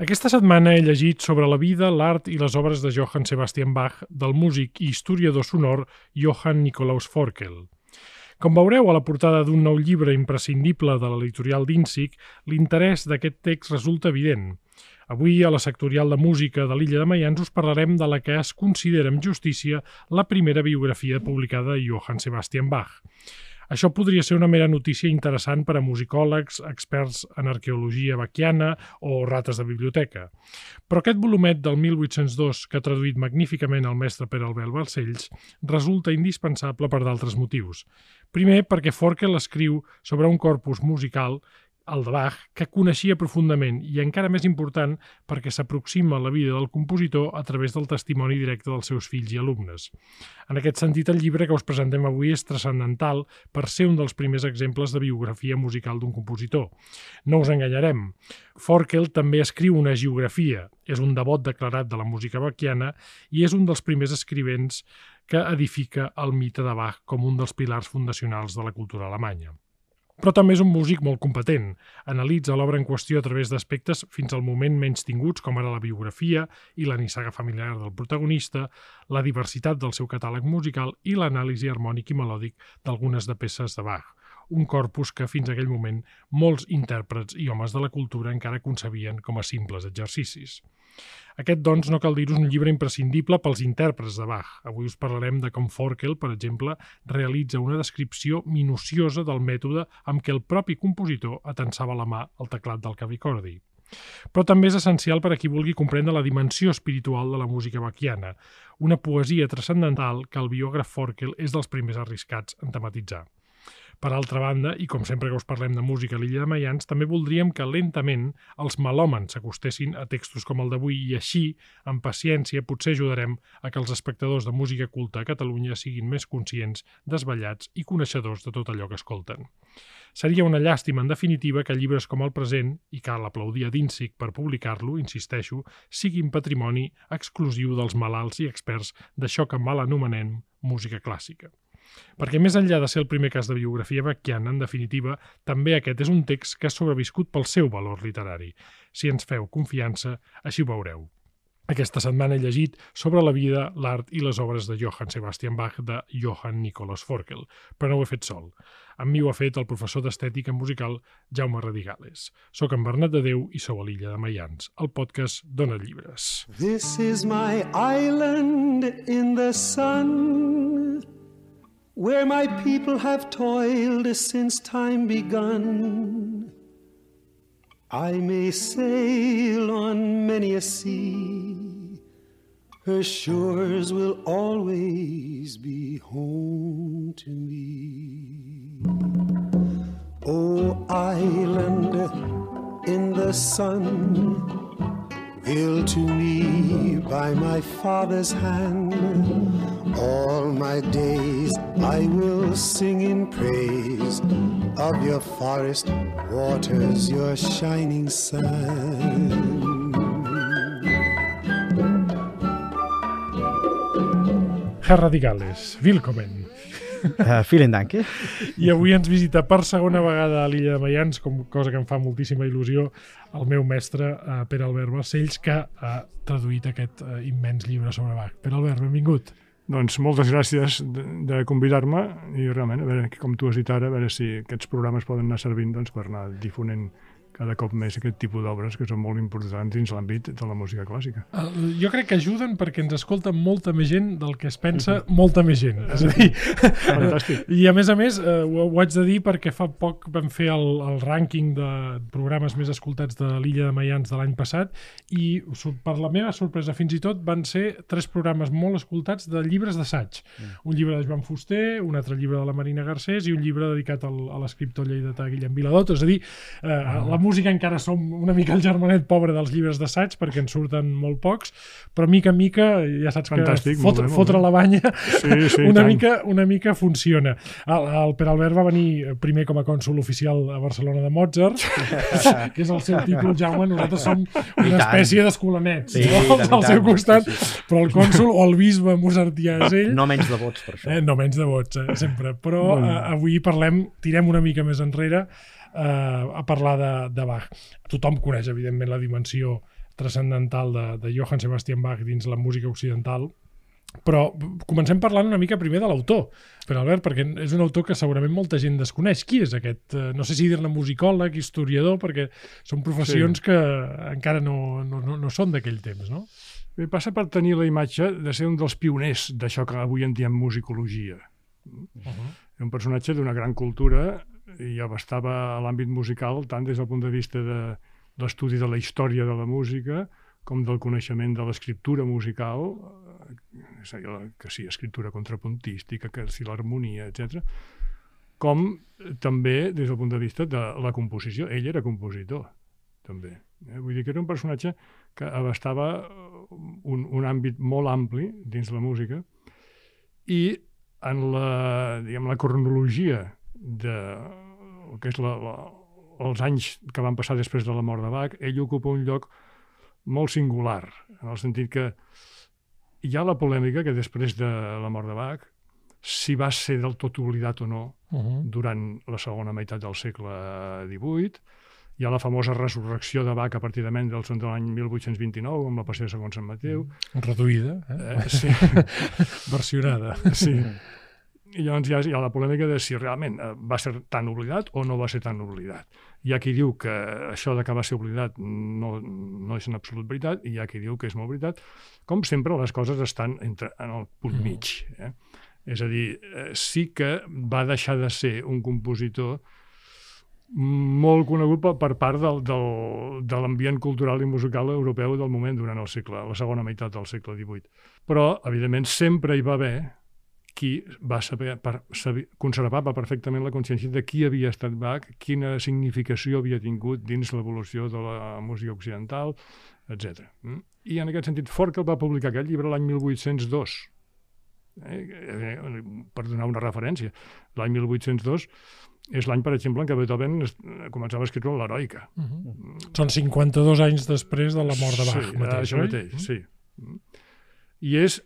Aquesta setmana he llegit sobre la vida, l'art i les obres de Johann Sebastian Bach del músic i historiador sonor Johann Nikolaus Forkel. Com veureu a la portada d'un nou llibre imprescindible de l'editorial d'Insic, l'interès d'aquest text resulta evident. Avui, a la sectorial de música de l'illa de Mayans, us parlarem de la que es considera amb justícia la primera biografia publicada de Johann Sebastian Bach. Això podria ser una mera notícia interessant per a musicòlegs, experts en arqueologia baquiana o rates de biblioteca. Però aquest volumet del 1802, que ha traduït magníficament el mestre Pere Albert Balcells, resulta indispensable per d'altres motius. Primer, perquè Forkel escriu sobre un corpus musical el de Bach, que coneixia profundament i encara més important perquè s'aproxima a la vida del compositor a través del testimoni directe dels seus fills i alumnes. En aquest sentit, el llibre que us presentem avui és transcendental per ser un dels primers exemples de biografia musical d'un compositor. No us enganyarem. Forkel també escriu una geografia, és un devot declarat de la música bachiana i és un dels primers escrivents que edifica el mite de Bach com un dels pilars fundacionals de la cultura alemanya però també és un músic molt competent. Analitza l'obra en qüestió a través d'aspectes fins al moment menys tinguts, com ara la biografia i la nissaga familiar del protagonista, la diversitat del seu catàleg musical i l'anàlisi harmònic i melòdic d'algunes de peces de Bach, un corpus que fins aquell moment molts intèrprets i homes de la cultura encara concebien com a simples exercicis. Aquest, doncs, no cal dir-ho, és un llibre imprescindible pels intèrprets de Bach. Avui us parlarem de com Forkel, per exemple, realitza una descripció minuciosa del mètode amb què el propi compositor atensava la mà al teclat del clavicordi. Però també és essencial per a qui vulgui comprendre la dimensió espiritual de la música bachiana, una poesia transcendental que el biògraf Forkel és dels primers arriscats en tematitzar. Per altra banda, i com sempre que us parlem de música a l'illa de Mayans, també voldríem que lentament els melòmens s'acostessin a textos com el d'avui i així, amb paciència, potser ajudarem a que els espectadors de música culta a Catalunya siguin més conscients, desvetllats i coneixedors de tot allò que escolten. Seria una llàstima, en definitiva, que llibres com el present, i cal aplaudir a Dinsic per publicar-lo, insisteixo, siguin patrimoni exclusiu dels malalts i experts d'això que mal anomenem música clàssica. Perquè més enllà de ser el primer cas de biografia bachiana, en definitiva, també aquest és un text que ha sobreviscut pel seu valor literari. Si ens feu confiança, així ho veureu. Aquesta setmana he llegit sobre la vida, l'art i les obres de Johann Sebastian Bach de Johann Nikolaus Forkel, però no ho he fet sol. Amb mi ho ha fet el professor d'estètica musical Jaume Radigales. Soc en Bernat de Déu i sou a l'illa de Mayans. El podcast dona llibres. This is my island in the sun where my people have toiled since time begun. I may sail on many a sea, her shores will always be home to me. Oh, island in the sun, built to me by my father's hand. All my days I will sing in praise of your forest waters, your shining sun. Herr Radigales, willkommen. Uh, vielen Dank. I avui ens visita per segona vegada a l'illa de Mayans, com cosa que em fa moltíssima il·lusió, el meu mestre, uh, Pere Albert Balcells, que ha traduït aquest uh, immens llibre sobre Bach. Pere Albert, benvingut. Doncs moltes gràcies de, de convidar-me i realment, a veure, com tu has dit ara, a veure si aquests programes poden anar servint doncs, per anar difonent cada cop més aquest tipus d'obres que són molt importants dins l'àmbit de la música clàssica. Uh, jo crec que ajuden perquè ens escolta molta més gent del que es pensa, molta més gent. És a dir, Fantàstic. I a més a més, uh, ho, ho haig de dir perquè fa poc vam fer el, el rànquing de programes més escoltats de l'illa de Mayans de l'any passat i per la meva sorpresa fins i tot van ser tres programes molt escoltats de llibres d'assaig. Mm. Un llibre de Joan Fuster, un altre llibre de la Marina Garcés i un llibre dedicat al, a l'escriptor lleidatà Guillem Viladot. És a dir, uh, ah. la música encara som una mica el germanet pobre dels llibres d'assaig perquè en surten molt pocs, però mica en mica ja saps Fantàstic, que fot, molt bé, molt fotre bé. la banya Sí, sí, una, tant. mica, una mica funciona. El, el Pere Albert va venir primer com a cònsul oficial a Barcelona de Mozart, que és el seu títol, Jaume, nosaltres som una espècie d'escolanets Sí, no? tant, al seu costat, Sí, sí. però el cònsul o el bisbe mozartià és ell, No menys de vots per això. Eh, no menys de vots, eh, sempre. Però eh, avui parlem, tirem una mica més enrere, a parlar de, de Bach. Tothom coneix, evidentment, la dimensió transcendental de, de Johann Sebastian Bach dins la música occidental, però comencem parlant una mica primer de l'autor, per Albert, perquè és un autor que segurament molta gent desconeix. Qui és aquest? Eh, no sé si dir-ne musicòleg, historiador, perquè són professions sí. que encara no, no, no, no són d'aquell temps, no? Bé, passa per tenir la imatge de ser un dels pioners d'això que avui en diem musicologia. Uh -huh. Un personatge d'una gran cultura i abastava l'àmbit musical tant des del punt de vista de l'estudi de la història de la música com del coneixement de l'escriptura musical, és a dir, que sí, escriptura contrapuntística, que sí, l'harmonia, etc. com també des del punt de vista de la composició. Ell era compositor, també. Eh? Vull dir que era un personatge que abastava un, un àmbit molt ampli dins la música i en la, diguem, la cronologia de que és la, la, els anys que van passar després de la mort de Bach, ell ocupa un lloc molt singular, en el sentit que hi ha la polèmica que després de la mort de Bach, si va ser del tot oblidat o no uh -huh. durant la segona meitat del segle XVIII, hi ha la famosa resurrecció de Bach a partir de Mendelssohn de l'any 1829, amb la passió de segons Sant Mateu. Reduïda, eh? eh sí. Versionada. Sí. I llavors hi ha, hi ha la polèmica de si realment eh, va ser tan oblidat o no va ser tan oblidat. Hi ha qui diu que això de que va ser oblidat no, no és en absolut veritat i hi ha qui diu que és molt veritat. Com sempre, les coses estan entre, en el punt mm. mig. Eh? És a dir, eh, sí que va deixar de ser un compositor molt conegut per part del, del, de l'ambient cultural i musical europeu del moment durant el segle, la segona meitat del segle XVIII. Però, evidentment, sempre hi va haver qui va saber, per, saber, conservava perfectament la consciència de qui havia estat Bach, quina significació havia tingut dins l'evolució de la música occidental, etc. Mm? I en aquest sentit, Forkel va publicar aquest llibre l'any 1802, eh? eh? per donar una referència. L'any 1802 és l'any, per exemple, en què Beethoven començava a escriure l'heroica. Uh -huh. mm. Són 52 anys després de la mort de Bach. Sí, mateix, això mateix, -huh. sí. I és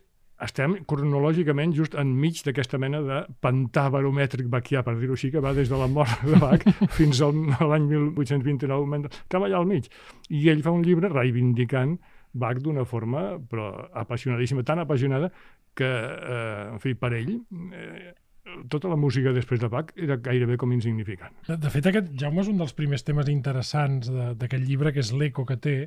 estem cronològicament just enmig d'aquesta mena de pantà baromètric baquià, per dir-ho així, que va des de la mort de Bach fins al, a l'any 1829, que va allà al mig. I ell fa un llibre reivindicant Bach d'una forma però apassionadíssima, tan apassionada que, eh, en fi, per ell, eh, tota la música després de Bach era gairebé com insignificant. De, de fet, aquest, Jaume, és un dels primers temes interessants d'aquest llibre, que és l'eco que té,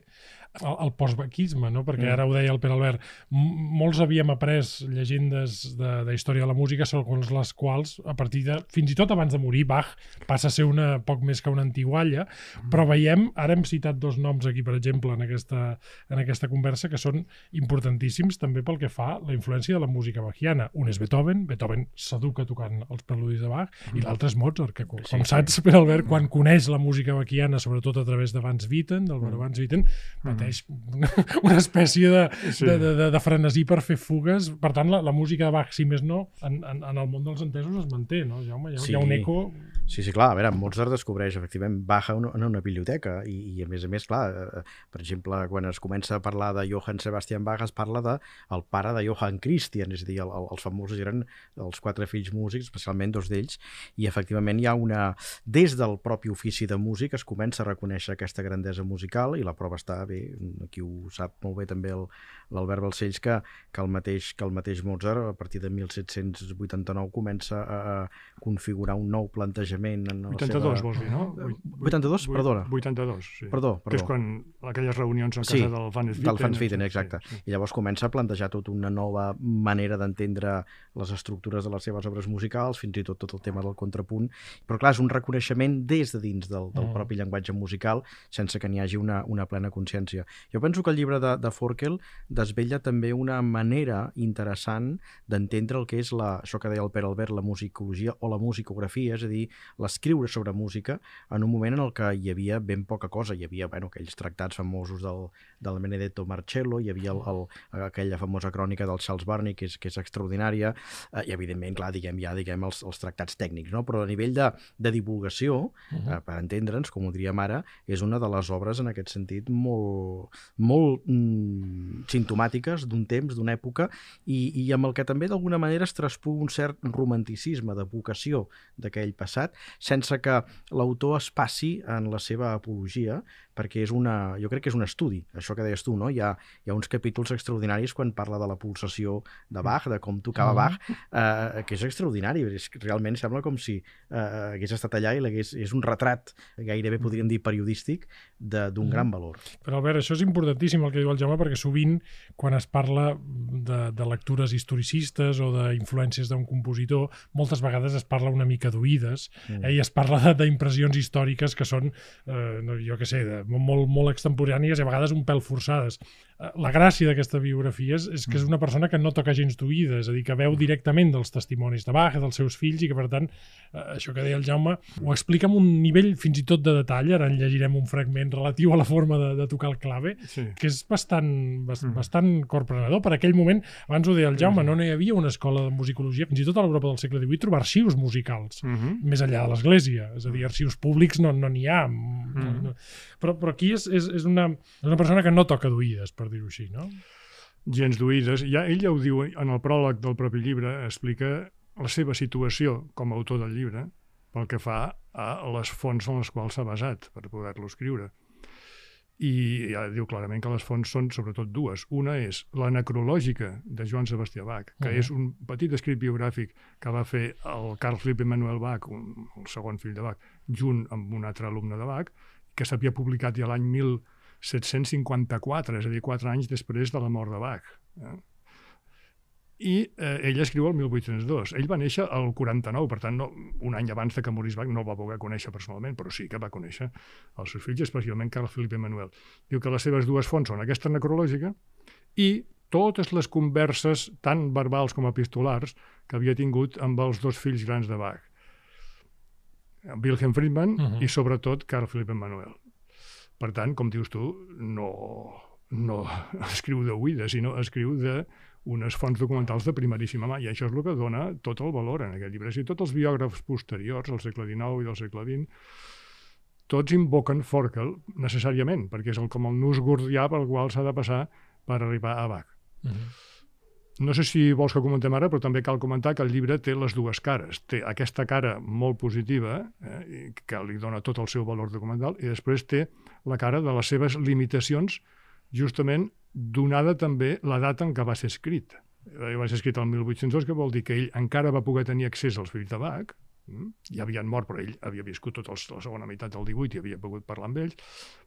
el, el postbaquisme, no? perquè mm. ara ho deia el Pere Albert, molts havíem après llegendes de, de història de la música segons les quals, a partir de, fins i tot abans de morir, Bach passa a ser una poc més que una antigualla, mm. però veiem, ara hem citat dos noms aquí, per exemple, en aquesta, en aquesta conversa, que són importantíssims també pel que fa la influència de la música bachiana. Un és Beethoven, Beethoven s'educa tocant els preludis de Bach, mm. i l'altre és Mozart, que com sí, saps, Pere Albert, quan coneix la música bachiana, sobretot a través de Vans Witten, del mm. Vans Witten, mm pateix una espècie de, sí. de, de, de, de frenesí per fer fugues. Per tant, la, la música de Bach, si més no, en, en, en el món dels entesos es manté, no, Jaume? Hi ha, sí. hi ha un eco... Sí, sí, clar. A veure, Mozart descobreix efectivament Bach en una, biblioteca i, i a més a més, clar, eh, per exemple, quan es comença a parlar de Johann Sebastian Bach es parla de el pare de Johann Christian, és a dir, el, el, els famosos eren els quatre fills músics, especialment dos d'ells, i efectivament hi ha una... Des del propi ofici de músic es comença a reconèixer aquesta grandesa musical i la prova està bé, aquí ho sap molt bé també l'Albert Balcells, que, que, el mateix, que el mateix Mozart, a partir de 1789, comença a configurar un nou plantejament. En 82, seva... vols dir, no? 82? 8, Perdona. 82, sí. Perdó, perdó. Que és quan aquelles reunions a casa sí, del Van Swieten. del Van Swieten, exacte. Sí, sí. I llavors comença a plantejar tota una nova manera d'entendre les estructures de les seves obres musicals, fins i tot tot el tema del contrapunt. Però clar, és un reconeixement des de dins del, del mm. propi llenguatge musical, sense que n'hi hagi una, una plena consciència. Jo penso que el llibre de, de Forkel desvella també una manera interessant d'entendre el que és la, això que deia el Pere Albert, la musicologia o la musicografia, és a dir, l'escriure sobre música en un moment en el que hi havia ben poca cosa. Hi havia bueno, aquells tractats famosos del, del Benedetto Marcello, hi havia el, el, aquella famosa crònica del Charles Barney, que és, que és extraordinària, eh, i evidentment, clar, diguem, ja diguem els, els tractats tècnics, no? però a nivell de, de divulgació, uh -huh. eh, per entendre'ns, com ho diríem ara, és una de les obres en aquest sentit molt, molt mm, sintomàtiques d'un temps, d'una època, i, i amb el que també d'alguna manera es traspu un cert romanticisme de vocació d'aquell passat, sense que l'autor es passi en la seva apologia, perquè és una, jo crec que és un estudi, això que deies tu, no? Hi ha, hi ha uns capítols extraordinaris quan parla de la pulsació de Bach, de com tocava Bach, eh, que és extraordinari, és, realment sembla com si eh, hagués estat allà i és, és un retrat, gairebé podríem dir periodístic, d'un mm. gran valor. Però Albert, això és importantíssim el que diu el Jaume, perquè sovint quan es parla de, de lectures historicistes o d'influències d'un compositor, moltes vegades es parla una mica d'oïdes mm. eh, i es parla d'impressions històriques que són, eh, no, jo què sé, de, molt, molt extemporànies i a vegades un pèl forçades. Eh, la gràcia d'aquesta biografia és, és que és mm. una persona que no toca gens d'oïda, és a dir, que veu directament dels testimonis de Bach, dels seus fills, i que, per tant, eh, això que deia el Jaume, ho explica amb un nivell fins i tot de detall, ara en llegirem un fragment relatiu a la forma de, de tocar el clave, sí. que és bastant, bastant, mm. bastant corprenedor. Per aquell moment, abans ho deia el Jaume, no, no hi havia una escola de musicologia, fins i tot a l'Europa del segle XVIII, trobar arxius musicals, mm -hmm. més enllà de l'Església, és a dir, arxius públics no n'hi no ha. Mm -hmm. no, però, però aquí és, és, és, una, és una persona que no toca d'oïdes, per dir-ho així, no? gens d'oïdes. Ja, ell ja ho diu en el pròleg del propi llibre, explica la seva situació com a autor del llibre pel que fa a les fonts en les quals s'ha basat per poder-lo escriure. I ja diu clarament que les fonts són sobretot dues. Una és la necrològica de Joan Sebastià Bach, que uh -huh. és un petit escrit biogràfic que va fer el Carl Philipp Emanuel Bach, un, el segon fill de Bach, junt amb un altre alumne de Bach, que s'havia publicat ja l'any 1000 754, és a dir, quatre anys després de la mort de Bach. Eh? I eh, ell escriu el 1802. Ell va néixer al 49, per tant, no, un any abans de que morís Bach no el va poder conèixer personalment, però sí que va conèixer els seus fills, especialment Carl Philipp Emanuel. Diu que les seves dues fonts són aquesta necrològica i totes les converses, tant verbals com epistolars, que havia tingut amb els dos fills grans de Bach. Wilhelm Friedman uh -huh. i sobretot Carl Philipp Emanuel. Per tant, com dius tu, no, no escriu de buida, sinó escriu de unes fonts documentals de primeríssima mà, i això és el que dona tot el valor en aquest llibre. Si tots els biògrafs posteriors, del segle XIX i del segle XX, tots invoquen Forkel necessàriament, perquè és el, com el nus gordià pel qual s'ha de passar per arribar a Bach. Uh -huh. No sé si vols que comentem ara, però també cal comentar que el llibre té les dues cares. Té aquesta cara molt positiva, eh, que li dona tot el seu valor documental, i després té la cara de les seves limitacions, justament donada també la data en què va ser escrit. Eh, va ser escrit el 1802, que vol dir que ell encara va poder tenir accés als fills de Bach, mm? ja havien mort, però ell havia viscut tota la segona meitat del 18 i havia pogut parlar amb ells,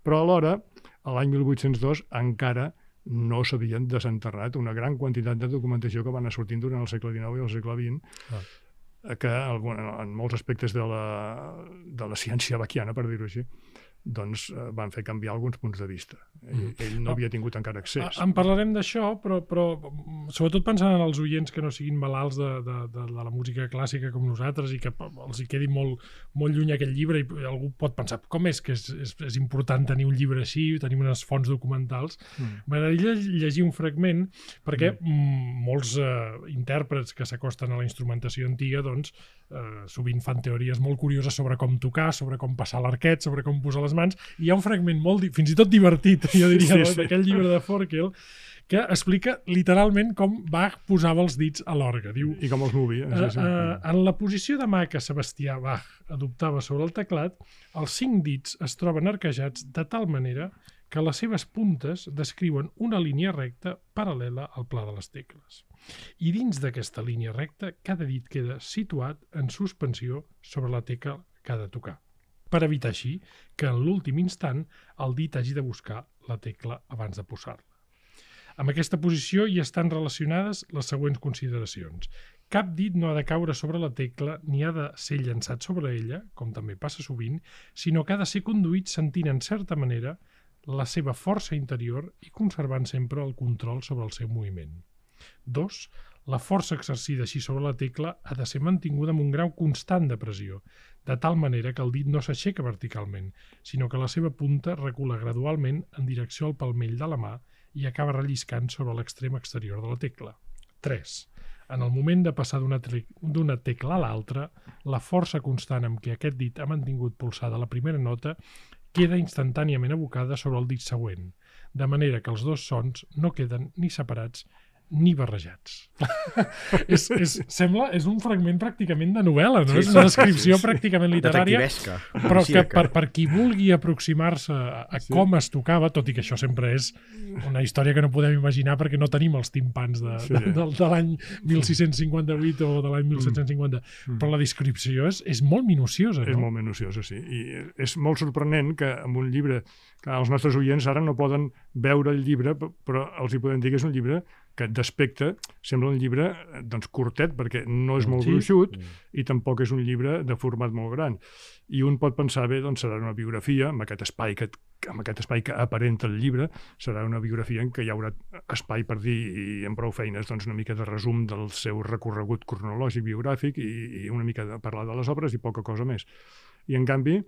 però alhora, l'any 1802, encara no s'havien desenterrat una gran quantitat de documentació que van anar sortint durant el segle XIX i el segle XX, ah. que en molts aspectes de la, de la ciència baquiana, per dir-ho així, doncs eh, van fer canviar alguns punts de vista. Ell, mm. ell no havia tingut encara accés. En parlarem d'això, però, però sobretot pensant en els oients que no siguin malalts de, de, de, de la música clàssica com nosaltres i que els hi quedi molt, molt lluny aquest llibre i algú pot pensar com és que és, és, és important tenir un llibre així, tenir unes fonts documentals. Mm. M'agradaria llegir un fragment perquè mm. molts uh, intèrprets que s'acosten a la instrumentació antiga doncs, uh, sovint fan teories molt curioses sobre com tocar, sobre com passar l'arquet, sobre com posar les les mans, i hi ha un fragment molt, fins i tot divertit, jo diria, sí, sí. d'aquell llibre de Forkel, que explica literalment com Bach posava els dits a l'orgue. Diu, I com els movia. Sí, sí. Uh, uh, en la posició de mà que Sebastià Bach adoptava sobre el teclat, els cinc dits es troben arquejats de tal manera que les seves puntes descriuen una línia recta paral·lela al pla de les tecles. I dins d'aquesta línia recta, cada dit queda situat en suspensió sobre la tecla que ha de tocar per evitar així que en l'últim instant el dit hagi de buscar la tecla abans de posar-la. Amb aquesta posició hi estan relacionades les següents consideracions. Cap dit no ha de caure sobre la tecla ni ha de ser llançat sobre ella, com també passa sovint, sinó que ha de ser conduït sentint en certa manera la seva força interior i conservant sempre el control sobre el seu moviment. 2. La força exercida així sobre la tecla ha de ser mantinguda amb un grau constant de pressió, de tal manera que el dit no s'aixeca verticalment, sinó que la seva punta recula gradualment en direcció al palmell de la mà i acaba relliscant sobre l'extrem exterior de la tecla. 3. En el moment de passar d'una tecla a l'altra, la força constant amb què aquest dit ha mantingut pulsada la primera nota queda instantàniament abocada sobre el dit següent, de manera que els dos sons no queden ni separats ni barrejats. és, és, sembla, és un fragment pràcticament de novel·la, no? Sí, és una descripció sí, sí. pràcticament literària, però que per, per qui vulgui aproximar-se a, a sí. com es tocava, tot i que això sempre és una història que no podem imaginar perquè no tenim els timpans de, sí. de, de, de l'any 1658 o de l'any 1750, mm. però la descripció és, és molt minuciosa. No? És molt minuciosa, sí. I és molt sorprenent que amb un llibre que els nostres oients ara no poden veure el llibre, però els hi podem dir que és un llibre que d'aspecte sembla un llibre doncs, curtet, perquè no és molt sí. gruixut mm. i tampoc és un llibre de format molt gran. I un pot pensar, bé, doncs serà una biografia, amb aquest espai que, amb aquest espai que aparenta el llibre, serà una biografia en què hi haurà espai per dir, i amb prou feines, doncs una mica de resum del seu recorregut cronològic, biogràfic, i, i una mica de parlar de les obres i poca cosa més. I, en canvi,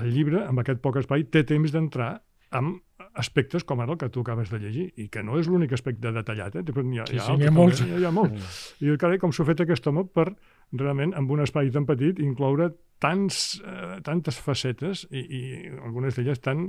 el llibre, amb aquest poc espai, té temps d'entrar amb aspectes com ara el que tu acabes de llegir, i que no és l'únic aspecte detallat, eh? Hi ha, sí, hi ha, sí, hi ha molts. Hi ha, hi ha molts. I carai, com s'ho ha fet aquest home per realment, amb un espai tan petit, incloure tants, eh, tantes facetes i, i algunes d'elles tan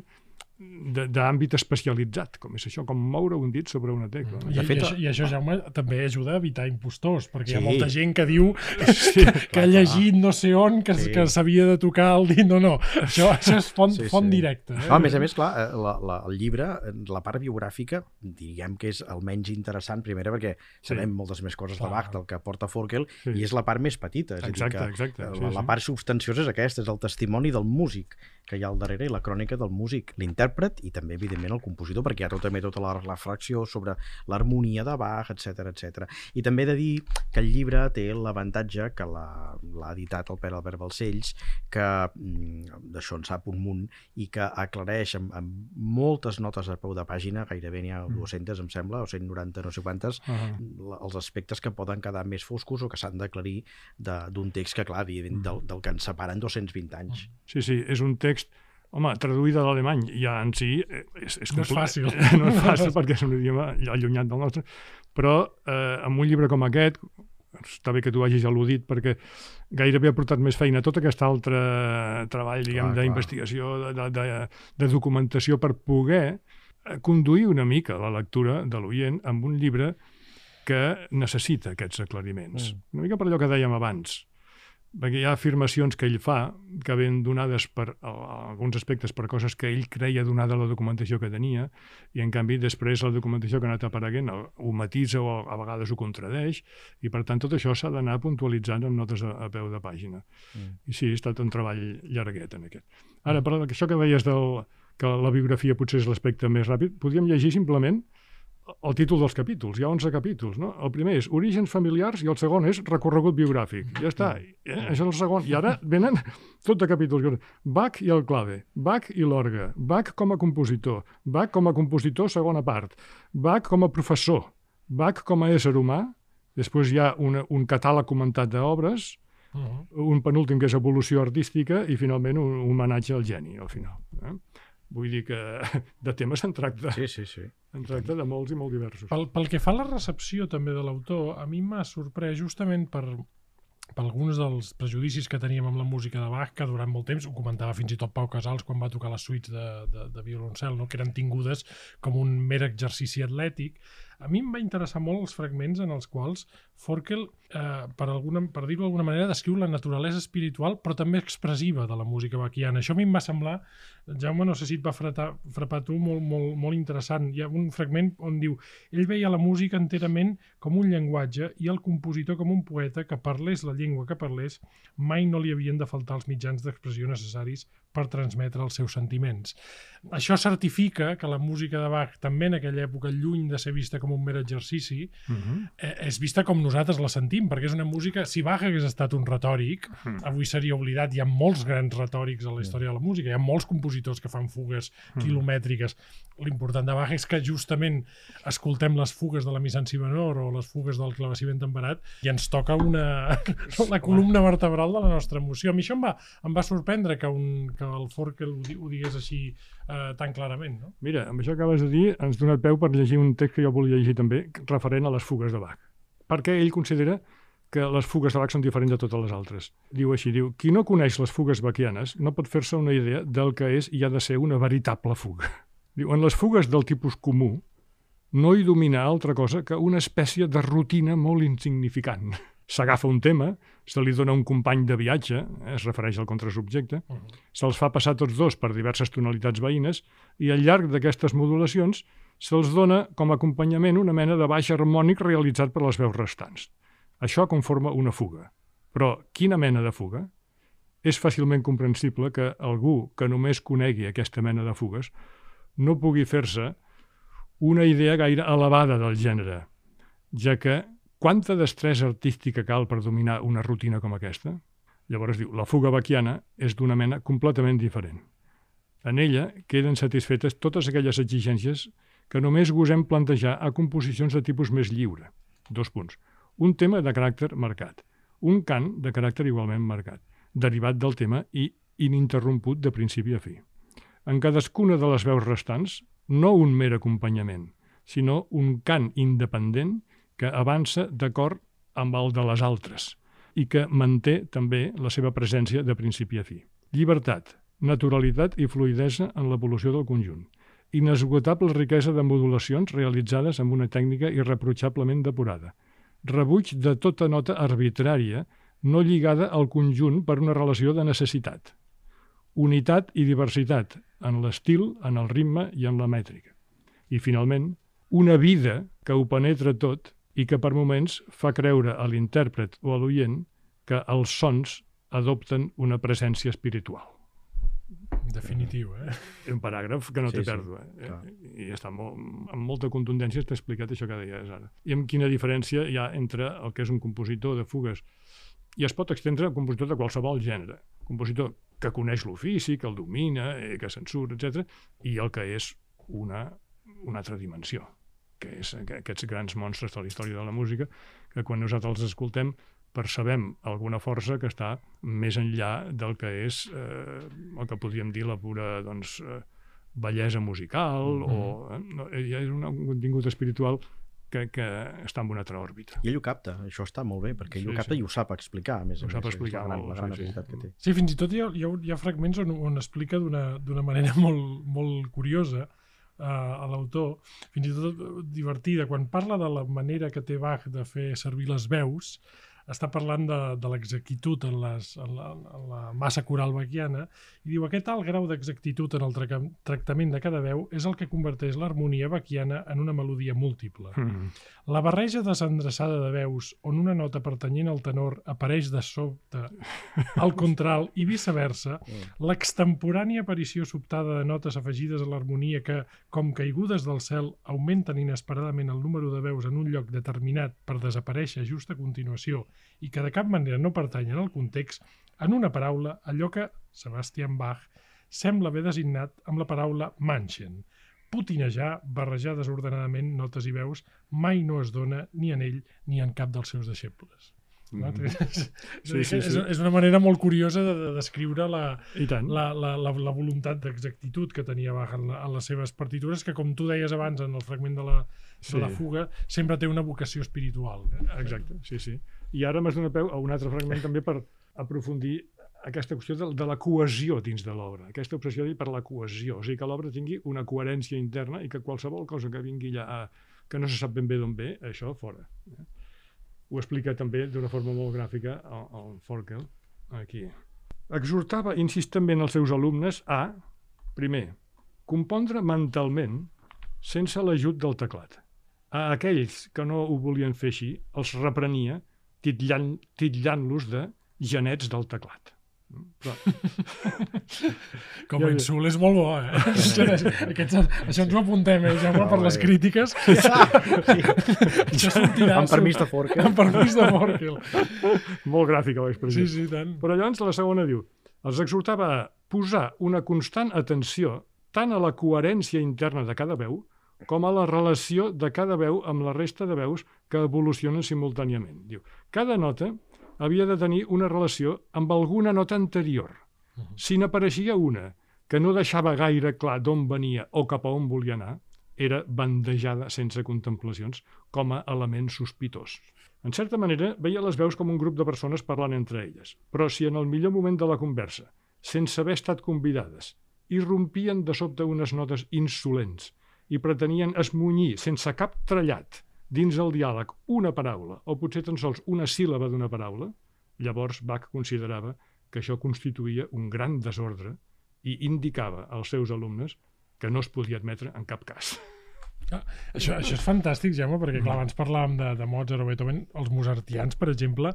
d'àmbit especialitzat, com és això, com moure un dit sobre una tecla. Mm. I, de fet, i, això, I això, Jaume, també ajuda a evitar impostors, perquè sí. hi ha molta gent que diu sí, que, que ha llegit no sé on, que, sí. que s'havia de tocar el dit. No, no, això, això és font, sí, sí. font directa. Eh? No, a més a més, clar, eh, la, la, el llibre, la part biogràfica, diríem que és el menys interessant, primera, perquè sí. sabem moltes més coses clar. de Bach del que porta Forkel, sí. i és la part més petita. És exacte, a dir, que exacte. Sí, la, la part substanciosa és aquesta, és el testimoni del músic que hi ha al darrere i la crònica del músic, l'intèrpret i també, evidentment, el compositor, perquè hi ha tot, també tota la reflexió sobre l'harmonia de Bach, etc etc. I també he de dir que el llibre té l'avantatge que l'ha editat el Pere Albert Balcells, que mm, d'això en sap un munt i que aclareix amb, amb moltes notes a peu de pàgina, gairebé n'hi ha 200, mm. em sembla, o 190, no sé quantes, uh -huh. els aspectes que poden quedar més foscos o que s'han d'aclarir d'un text que, clar, del, del que ens separen 220 anys. Sí, sí, és un text Home, traduïda a l'alemany ja en si eh, és, és no és fàcil. No és fàcil perquè és un idioma allunyat del nostre, però eh, amb un llibre com aquest, està bé que tu hagis al·ludit perquè gairebé ha portat més feina tot aquest altre treball, diguem, d'investigació, de, de, de, de documentació per poder eh, conduir una mica la lectura de l'oient amb un llibre que necessita aquests aclariments. Mm. Una mica per allò que dèiem abans perquè hi ha afirmacions que ell fa que ven donades per a, a alguns aspectes per coses que ell creia donada la documentació que tenia i en canvi després la documentació que ha anat apareguent ho matisa o a vegades ho contradeix i per tant tot això s'ha d'anar puntualitzant amb notes a, a peu de pàgina mm. i sí, ha estat un treball llarguet en aquest. Ara, per això que deies del, que la biografia potser és l'aspecte més ràpid, podríem llegir simplement el títol dels capítols. Hi ha 11 capítols, no? El primer és Orígens familiars i el segon és Recorregut biogràfic. Ja està. Eh? Això és el segon. I ara venen tot de capítols. Bach i el clave, Bach i l'orgue, Bach com a compositor, Bach com a compositor segona part, Bach com a professor, Bach com a ésser humà, després hi ha una, un catàleg comentat d'obres, Uh -huh. un penúltim que és evolució artística i finalment un, un homenatge al geni al final. Eh? Vull dir que de temes se'n tracta. Sí, sí, sí. En tracta de molts i molt diversos. Pel, pel que fa a la recepció també de l'autor, a mi m'ha sorprès justament per, per alguns dels prejudicis que teníem amb la música de Bach, que durant molt temps, ho comentava fins i tot Pau Casals quan va tocar les suites de, de, de violoncel, no? que eren tingudes com un mer exercici atlètic, a mi em va interessar molt els fragments en els quals Forkel, eh, per, alguna, per dir-ho d'alguna manera, descriu la naturalesa espiritual, però també expressiva de la música baquiana. Això a mi em va semblar, Jaume, no sé si et va fratar, frapar tu, molt, molt, molt interessant. Hi ha un fragment on diu ell veia la música enterament com un llenguatge i el compositor com un poeta que parlés la llengua que parlés, mai no li havien de faltar els mitjans d'expressió necessaris per transmetre els seus sentiments. Això certifica que la música de Bach, també en aquella època, lluny de ser vista com un mer exercici, uh mhm. -huh. eh, és vista com nosaltres la sentim, perquè és una música... Si Bach hagués estat un retòric, uh mhm. -huh. avui seria oblidat. Hi ha molts grans retòrics a la història de la música, hi ha molts compositors que fan fugues uh mhm. -huh. quilomètriques. L'important de Bach és que justament escoltem les fugues de la missa en si menor o les fugues del clavecí ben temperat i ens toca una... la columna vertebral de la nostra emoció. A mi això em va, em va sorprendre que un, que el Forkel ho, ho digués així eh, tan clarament. No? Mira, amb això que acabes de dir ens dona peu per llegir un text que jo volia llegir també, referent a les fugues de Bach. Perquè ell considera que les fugues de Bach són diferents de totes les altres. Diu així, diu, qui no coneix les fugues bachianes no pot fer-se una idea del que és i ha de ser una veritable fuga. Diu, en les fugues del tipus comú, no hi domina altra cosa que una espècie de rutina molt insignificant. S'agafa un tema, se li dona un company de viatge, es refereix al contrasubjecte, uh -huh. se'ls fa passar tots dos per diverses tonalitats veïnes i al llarg d'aquestes modulacions se'ls dona com a acompanyament una mena de baix harmònic realitzat per les veus restants. Això conforma una fuga. Però quina mena de fuga? És fàcilment comprensible que algú que només conegui aquesta mena de fugues no pugui fer-se una idea gaire elevada del gènere, ja que quanta destresa artística cal per dominar una rutina com aquesta? Llavors diu, la fuga baquiana és d'una mena completament diferent. En ella queden satisfetes totes aquelles exigències que només gosem plantejar a composicions de tipus més lliure. Dos punts. Un tema de caràcter marcat. Un cant de caràcter igualment marcat, derivat del tema i ininterromput de principi a fi. En cadascuna de les veus restants, no un mer acompanyament, sinó un cant independent que avança d'acord amb el de les altres i que manté també la seva presència de principi a fi. Llibertat, naturalitat i fluidesa en l'evolució del conjunt. Inesgotable riquesa de modulacions realitzades amb una tècnica irreprotxablement depurada. Rebuig de tota nota arbitrària no lligada al conjunt per una relació de necessitat. Unitat i diversitat en l'estil, en el ritme i en la mètrica. I, finalment, una vida que ho penetra tot i que per moments fa creure a l'intèrpret o a l'oient que els sons adopten una presència espiritual. Definitiu, eh? Un paràgraf que no Sí, té sí, pèrdua. Eh? clar. I està molt, amb molta contundència està explicat això que deies ara. I amb quina diferència hi ha entre el que és un compositor de fugues i es pot extendre a un compositor de qualsevol gènere. Compositor que coneix l'ofici, que el domina, eh, que se'n surt, etc. i el que és una, una altra dimensió que és aqu- aquests grans monstres de la història de la música, que quan nosaltres els escoltem percebem alguna força que està més enllà del que és eh, el que podríem dir la pura doncs, eh, bellesa musical o eh, no, ja és un, contingut espiritual que, que està en una altra òrbita. I ell ho capta, això està molt bé, perquè ell Sí, ho capta sí. i ho sap explicar, a més a Ho més. sap és explicar la gran, la gran sí, sí. que té. Sí, fins i tot hi ha, hi ha, hi ha fragments on, on explica d'una d'una manera molt, molt curiosa a l'autor, fins i tot divertida, quan parla de la manera que té Bach de fer servir les veus, està parlant de, de l'exactitud en, les, en, la, en la massa coral baquiana i diu aquest alt grau d'exactitud en el traca- tractament de cada veu és el que converteix l'harmonia baquiana en una melodia múltiple. Mm. La barreja desendreçada de veus on una nota pertanyent al tenor apareix de sobte al contralt i viceversa, l'extemporània aparició sobtada de notes afegides a l'harmonia que, com caigudes del cel, augmenten inesperadament el número de veus en un lloc determinat per desaparèixer just a continuació i que de cap manera no pertanyen al context, en una paraula, allò que Sebastian Bach sembla haver designat amb la paraula manchen, putinejar, barrejar desordenadament notes i veus, mai no es dona ni en ell ni en cap dels seus deixebles. No? Mhm. És, Sí, sí, és, sí. és una manera molt curiosa de, de descriure la, la, la, la, la voluntat d'exactitud que tenia Bach en, la, en les seves partitures, que com tu deies abans en el fragment de la, Sí. de la fuga, sempre té una vocació espiritual. Exacte, sí, sí. I ara m'has donat peu a un altre fragment també per aprofundir aquesta qüestió de, de la cohesió dins de l'obra, aquesta obsessió per la cohesió, o sigui, que l'obra tingui una coherència interna i que qualsevol cosa que vingui allà a, que no se sap ben bé d'on ve, això fora. eh? Ho explica també d'una forma molt gràfica el, el Forkel, aquí. Exhortava insistentment els seus alumnes a, primer, compondre mentalment sense l'ajut del teclat. A aquells que no ho volien fer així, els reprenia titllant- titllant-los de genets del teclat. Però, Com a insult és molt bo, eh? Aquests, això ens ho apuntem, eh, Jaume, per Molt les crítiques. això sortirà. Amb permís de Forkel. Amb permís de Forkel. molt gràfica l'expressió. Sí, sí, tant. Però llavors la segona diu, els exhortava a posar una constant atenció tant a la coherència interna de cada veu com a la relació de cada veu amb la resta de veus que evolucionen simultàniament. Diu, cada nota havia de tenir una relació amb alguna nota anterior. Si n'apareixia una que no deixava gaire clar d'on venia o cap a on volia anar, era bandejada sense contemplacions com a element sospitós. En certa manera, veia les veus com un grup de persones parlant entre elles, però si en el millor moment de la conversa, sense haver estat convidades, irrompien de sobte unes notes insolents i pretenien esmunyir sense cap trellat dins el diàleg una paraula o potser tan sols una síl·laba d'una paraula, llavors Bach considerava que això constituïa un gran desordre i indicava als seus alumnes que no es podia admetre en cap cas. Ah, això, això és fantàstic, Jaume, perquè clar, abans parlàvem de, de Mozart o Beethoven, els mozartians, per exemple,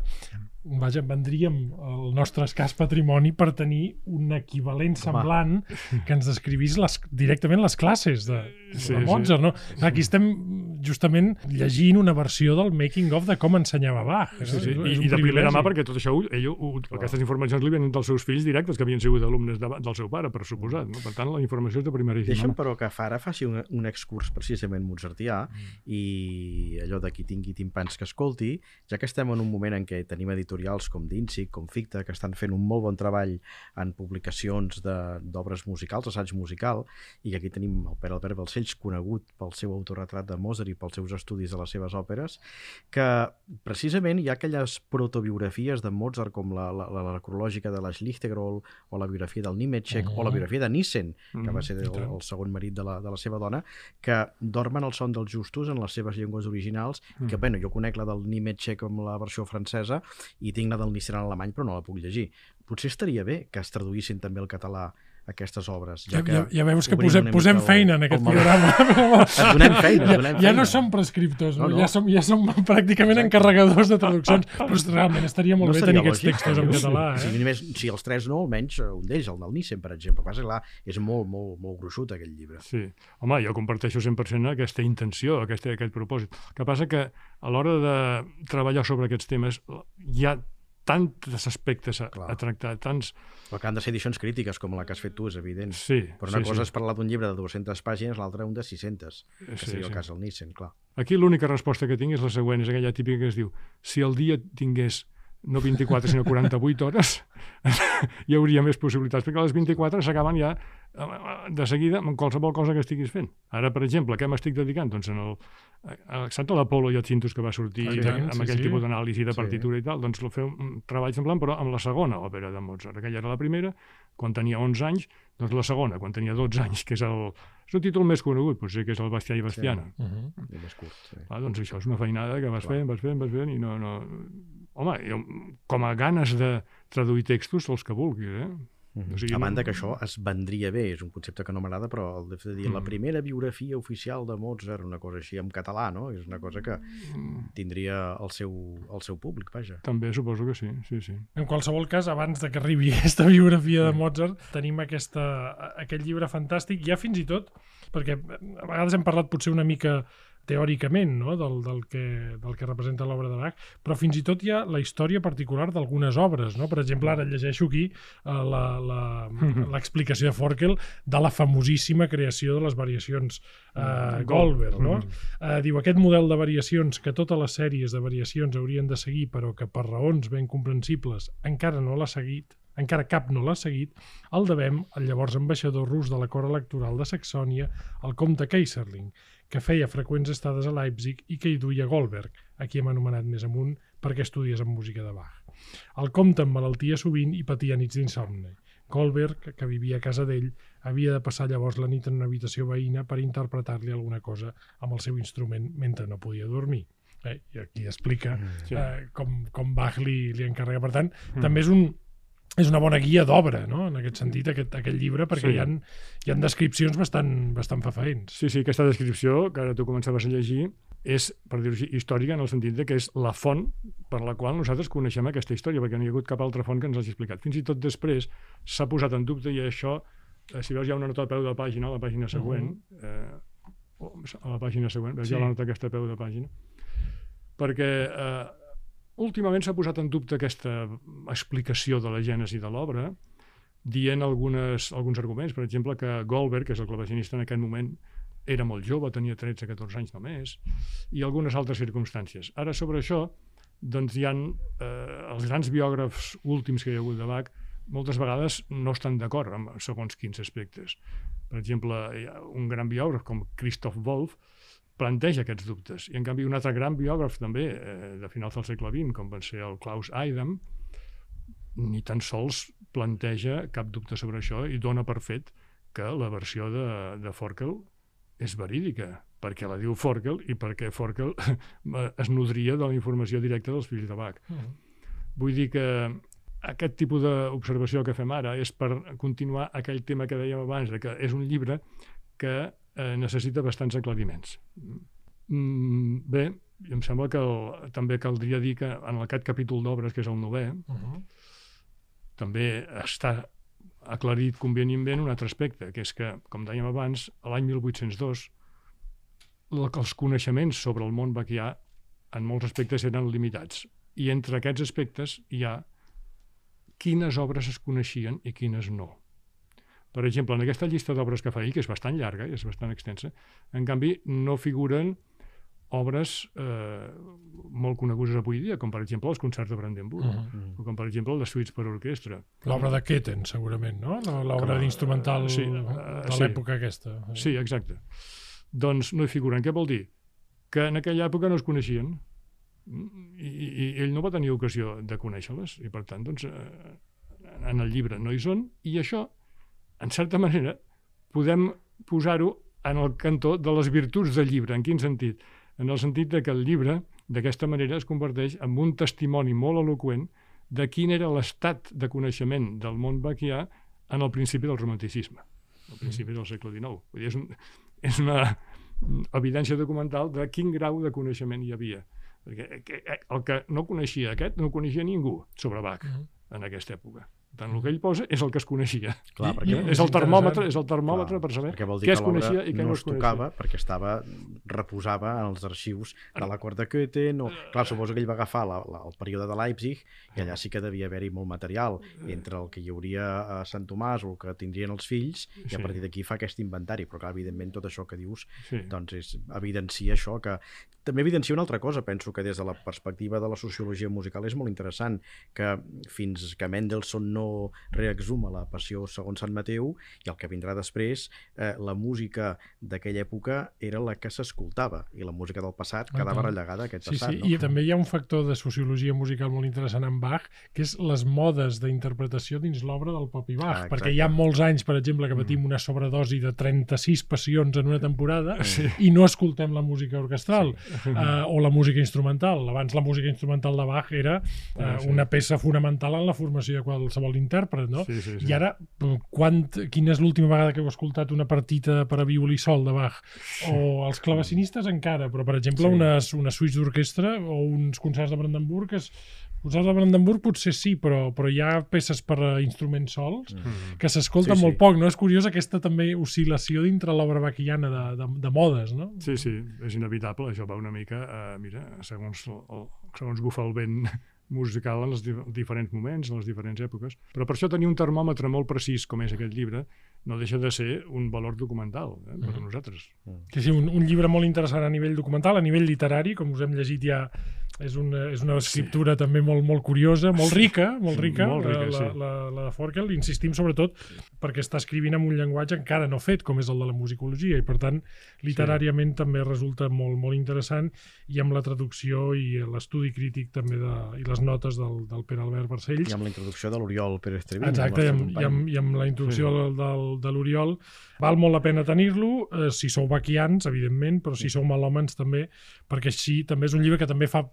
vaja, vendríem el nostre escàs patrimoni per tenir un equivalent semblant Home. que ens descrivís les, directament les classes de, sí, de Mozart, sí. no? Aquí estem justament llegint una versió del making of de com ensenyava Bach. Sí, sí. I, I de primera mà, perquè tot això, ell, aquestes informacions li venen dels seus fills directes, que havien sigut alumnes de, del seu pare, per suposat. No? Per tant, la informació és de primeríssima. Deixa'm, però, que Fara faci un, un excurs precisament mozartià mm. i allò de qui tingui timpans que escolti, ja que estem en un moment en què tenim editorials com Dinsic, com Ficta, que estan fent un molt bon treball en publicacions d'obres musicals, assaig musical, i aquí tenim el Pere Albert Balcells, conegut pel seu autorretrat de Mozart i pels seus estudis de les seves òperes, que precisament hi ha aquelles protobiografies de Mozart com la, la, la, la cronològica de la Schlichtegrol o la biografia del Niemetschek uh -huh. o la biografia de Nissen, que uh -huh. va ser el, el segon marit de la, de la seva dona, que dormen el son dels justos en les seves llengües originals, uh -huh. que bueno, jo conec la del Niemetschek amb la versió francesa i tinc la del Nissen en alemany, però no la puc llegir. Potser estaria bé que es traduïssin també al català aquestes obres. Ja, ja, ja veus que posem, posem feina en aquest el... programa. Et donem feina, et donem ja, ja no som prescriptors, no, no. Ja, som, ja som pràcticament Exacte. encarregadors de traduccions, però realment estaria molt no bé tenir aquests textos en català. Eh? Si, només, si els tres no, almenys un d'ells, el del Nissen, per exemple. Passa, clar, és molt, molt, molt gruixut aquell llibre. Sí. Home, jo comparteixo 100% aquesta intenció, aquest, aquest propòsit. El que passa que a l'hora de treballar sobre aquests temes hi ha tants aspectes a, a tractar, tants... Però que han de ser edicions crítiques, com la que has fet tu, és evident. Sí, Però una sí, cosa sí. és parlar d'un llibre de 200 pàgines, l'altra un de 600, que Sí, seria el sí. cas del Nissen, clar. Aquí l'única resposta que tinc és la següent, és aquella típica que es diu si el dia tingués no 24 sinó 48 hores, hi hauria més possibilitats, perquè les 24 s'acaben ja eh, de seguida amb qualsevol cosa que estiguis fent. Ara, per exemple, què m'estic dedicant? Doncs en el, eh, saps l'Apolo i el Cintus que va sortir Ah, ah, tant, amb sí, aquell sí. tipus d'anàlisi de Sí. partitura i tal, doncs lo feu un treball semblant, però amb la segona òpera de Mozart. Aquella era la primera, quan tenia 11 anys, doncs la segona, quan tenia 12 anys, que és el, és el títol més conegut, potser que és el Bastià i Bastiana. Uh -huh. I més curt. Sí. Ah, doncs això és una feinada que vas Clar. fent, vas fent, vas fent, i no... no... Home, jo, com a ganes de traduir textos, els que vulguis, eh? Mm O sigui, a banda no- que això es vendria bé, és un concepte que no m'agrada, però el de dir la Mm. primera biografia oficial de Mozart, una cosa així en català, no? És una cosa que Mm, tindria el seu, el seu públic, vaja. També suposo que sí, sí, sí. En qualsevol cas, abans de que arribi aquesta biografia de Mozart, tenim aquesta, aquest llibre fantàstic, ja fins i tot, perquè a vegades hem parlat potser una mica teòricament no? del, del, que, del que representa l'obra de Bach, però fins i tot hi ha la història particular d'algunes obres. No? Per exemple, ara llegeixo aquí eh, la- la- l'explicació de Forkel de la famosíssima creació de les variacions eh, Goldberg. No? Eh, diu, aquest model de variacions que totes les sèries de variacions haurien de seguir, però que per raons ben comprensibles encara no l'ha seguit, encara cap no l'ha seguit, el devem al llavors ambaixador rus de la cort electoral de Saxònia, el comte Kaiserling, que feia freqüents estades a Leipzig i que hi duia Goldberg, a qui hem anomenat més amunt perquè estudies en música de Bach. El comte emmalaltia sovint i patia nits d'insomni. Goldberg, que vivia a casa d'ell, havia de passar llavors la nit en una habitació veïna per interpretar-li alguna cosa amb el seu instrument mentre no podia dormir. Eh? I aquí explica Sí. eh, com, com Bach li, li encarrega. Per tant, també és un, és una bona guia d'obra, no? en aquest sentit, aquest, aquest llibre, perquè Sí. hi, ha, hi ha descripcions bastant, bastant fafaents. Sí, sí, aquesta descripció, que ara tu començaves a llegir, és, per dir-ho així, històrica en el sentit de que és la font per la qual nosaltres coneixem aquesta història, perquè no hi ha hagut cap altra font que ens l'hagi explicat. Fins i tot després s'ha posat en dubte i això, eh, si veus hi ha una nota al peu de pàgina, a la pàgina següent, eh, o a la pàgina següent, veus Sí. sí. la nota aquesta a peu de pàgina, perquè eh, últimament s'ha posat en dubte aquesta explicació de la gènesi de l'obra, dient algunes, alguns arguments, per exemple, que Goldberg, que és el clavecinista en aquest moment, era molt jove, tenia 13-14 anys només, i algunes altres circumstàncies. Ara, sobre això, doncs hi ha eh, els grans biògrafs últims que hi ha hagut de Bach, moltes vegades no estan d'acord amb segons quins aspectes. Per exemple, hi ha un gran biògraf com Christoph Wolff planteja aquests dubtes. I, en canvi, un altre gran biògraf també, eh, de finals del segle XX, com va ser el Klaus Eidam, ni tan sols planteja cap dubte sobre això i dona per fet que la versió de, de Forkel és verídica, perquè la diu Forkel i perquè Forkel es nodria de la informació directa dels fills de Bach. Mm. Vull dir que aquest tipus d'observació que fem ara és per continuar aquell tema que dèiem abans, de que és un llibre que eh, necessita bastants aclariments. Mm, bé, em sembla que el, també caldria dir que en aquest capítol d'obres, que és el novè, Uh -huh. també està aclarit convenientment un altre aspecte, que és que, com dèiem abans, l'any 1802 la- els coneixements sobre el món baquià en molts aspectes eren limitats. I entre aquests aspectes hi ha quines obres es coneixien i quines no. Per exemple, en aquesta llista d'obres que fa ell, que és bastant llarga i és bastant extensa, en canvi no figuren obres eh, molt conegudes avui dia, com per exemple els concerts de Brandenburg, Uh -huh. o com per exemple les suites per orquestra. L'obra de Ketten, segurament, no? L'obra d'instrumental sí, de eh, sí. l'època aquesta. Sí, exacte. Doncs no hi figuren. Què vol dir? Que en aquella època no es coneixien i, i, i ell no va tenir ocasió de conèixer-les i per tant doncs, eh, en el llibre no hi són i això, en certa manera, podem posar-ho en el cantó de les virtuts del llibre. En quin sentit? En el sentit de que el llibre, d'aquesta manera, es converteix en un testimoni molt eloqüent de quin era l'estat de coneixement del món baquià en el principi del romanticisme, al principi del segle XIX. Vull dir, és, un, és una evidència documental de quin grau de coneixement hi havia. Perquè que- el que no coneixia aquest no coneixia ningú sobre Bach Mhm. en aquesta època. Per tant, el que ell posa és el que es coneixia. Clar, I- perquè, És el termòmetre, és el termòmetre Clar, per saber què que es coneixia i què no no es es coneixia. tocava perquè estava, reposava en els arxius de la de Goethen o, clar, suposo que ell va agafar la, la, el període de Leipzig i allà sí que devia haver-hi molt material entre el que hi hauria a Sant Tomàs o el que tindrien els fills i a partir d'aquí fa aquest inventari, però clar, evidentment tot això que dius Sí. doncs és, evidencia això que també evidencia una altra cosa, penso que des de la perspectiva de la sociologia musical és molt interessant que fins que Mendelssohn no reexhuma la passió segons Sant Mateu i el que vindrà després, eh, la música d'aquella època era la que s'escoltava i la música del passat Ah, quedava tant. rellegada a aquest Sí, passat. sí, no? i també hi ha un factor de sociologia musical molt interessant en Bach, que és les modes d'interpretació dins l'obra del propi Bach, Ah, perquè hi ha molts anys, per exemple, que patim una sobredosi de 36 passions en una temporada Sí. i no escoltem la música orquestral eh, o la música instrumental. Abans la música instrumental de Bach era eh, Ah, una peça fonamental en la formació de qualsevol intèrpret, no? Sí, sí, sí. I ara, quant, quina és l'última vegada que heu escoltat una partita per a violí sol de Bach? O els clavecinistes encara, però per exemple Sí. unes, unes suites d'orquestra o uns concerts de Brandenburg es, concerts de Brandenburg potser sí, però, però hi ha peces per a instruments sols Mm. que s'escolta Sí, sí. molt poc, no? És curiós aquesta també oscil·lació dintre l'obra baquiana de, de, de modes, no? Sí, sí, és inevitable, això va una mica, eh, mira, segons, el, segons bufa el vent musical en els di diferents moments, en les diferents èpoques. Però per això tenir un termòmetre molt precís com és aquest llibre no deixa de ser un valor documental eh, per a Mhm. nosaltres. Sí, sí, un, un llibre molt interessant a nivell documental, a nivell literari, com us hem llegit ja, és una, és una escriptura sí. també molt, molt curiosa, molt rica, molt rica, Molt rica, la, sí. la, la, la de Forkel. Insistim sobretot perquè està escrivint amb un llenguatge encara no fet, com és el de la musicologia, i per tant, literàriament sí. també resulta molt, molt interessant, i amb la traducció i l'estudi crític també de, i les notes del, del Pere Albert Barcells. I amb la introducció de l'Oriol Pérez Treviño. Exacte, i amb, i, amb, i amb la introducció sí. del, del, de l'Oriol. Val molt la pena tenir-lo, eh, si sou baquians, evidentment, però si sou malòmens també, perquè així també és un llibre que també fa,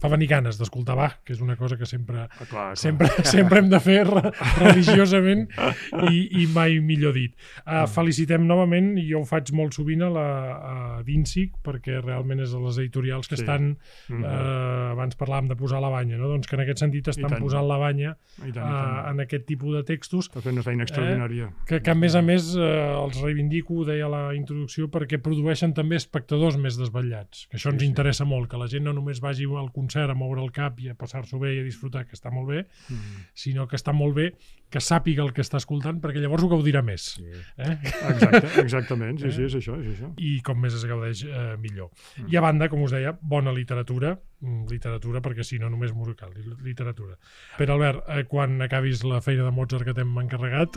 fa venir ganes d'escoltar Bach, que és una cosa que sempre, Ah, clar, clar. sempre, sempre hem de fer re- religiosament i, i mai millor dit. Uh, felicitem novament, i jo ho faig molt sovint a la a d'INSIC, perquè realment és de les editorials que Sí. estan, eh, abans parlàvem de posar la banya, no? doncs que en aquest sentit estan posant la banya I tant, i uh, tant. en aquest tipus de textos Està fent una feina extraordinària. que, que a més a més eh, els reivindico, ho deia a la introducció, perquè produeixen també espectadors més desvetllats, que això ens Sí, sí. interessa molt, que la gent no només vagi al concert a moure el cap i a passar-s'ho bé i a disfrutar, que està molt bé, Mm. sinó que està molt bé que sàpiga el que està escoltant, perquè llavors ho gaudirà més. Sí. Eh? Exacte, exactament, sí, sí, és això, és això. I com més es gaudeix, eh, millor. Mm. I a banda, com us deia, bona literatura, literatura perquè si no només musical, li- literatura. Pere Albert, eh, quan acabis la feina de Mozart que t'hem encarregat,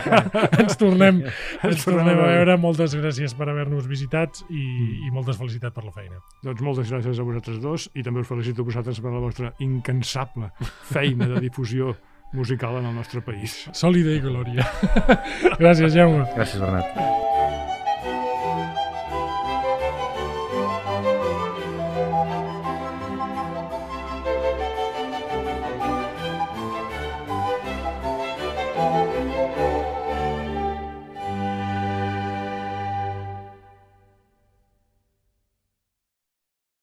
ens tornem, ens tornem a veure. Moltes gràcies per haver-nos visitats i, Mm. i moltes felicitats per la feina. Doncs moltes gràcies a vosaltres dos i també us felicito a vosaltres per la vostra incansable feina de difusió musical en el nostre país. Sòlida i glòria. gràcies, Jaume. Gràcies, Bernat.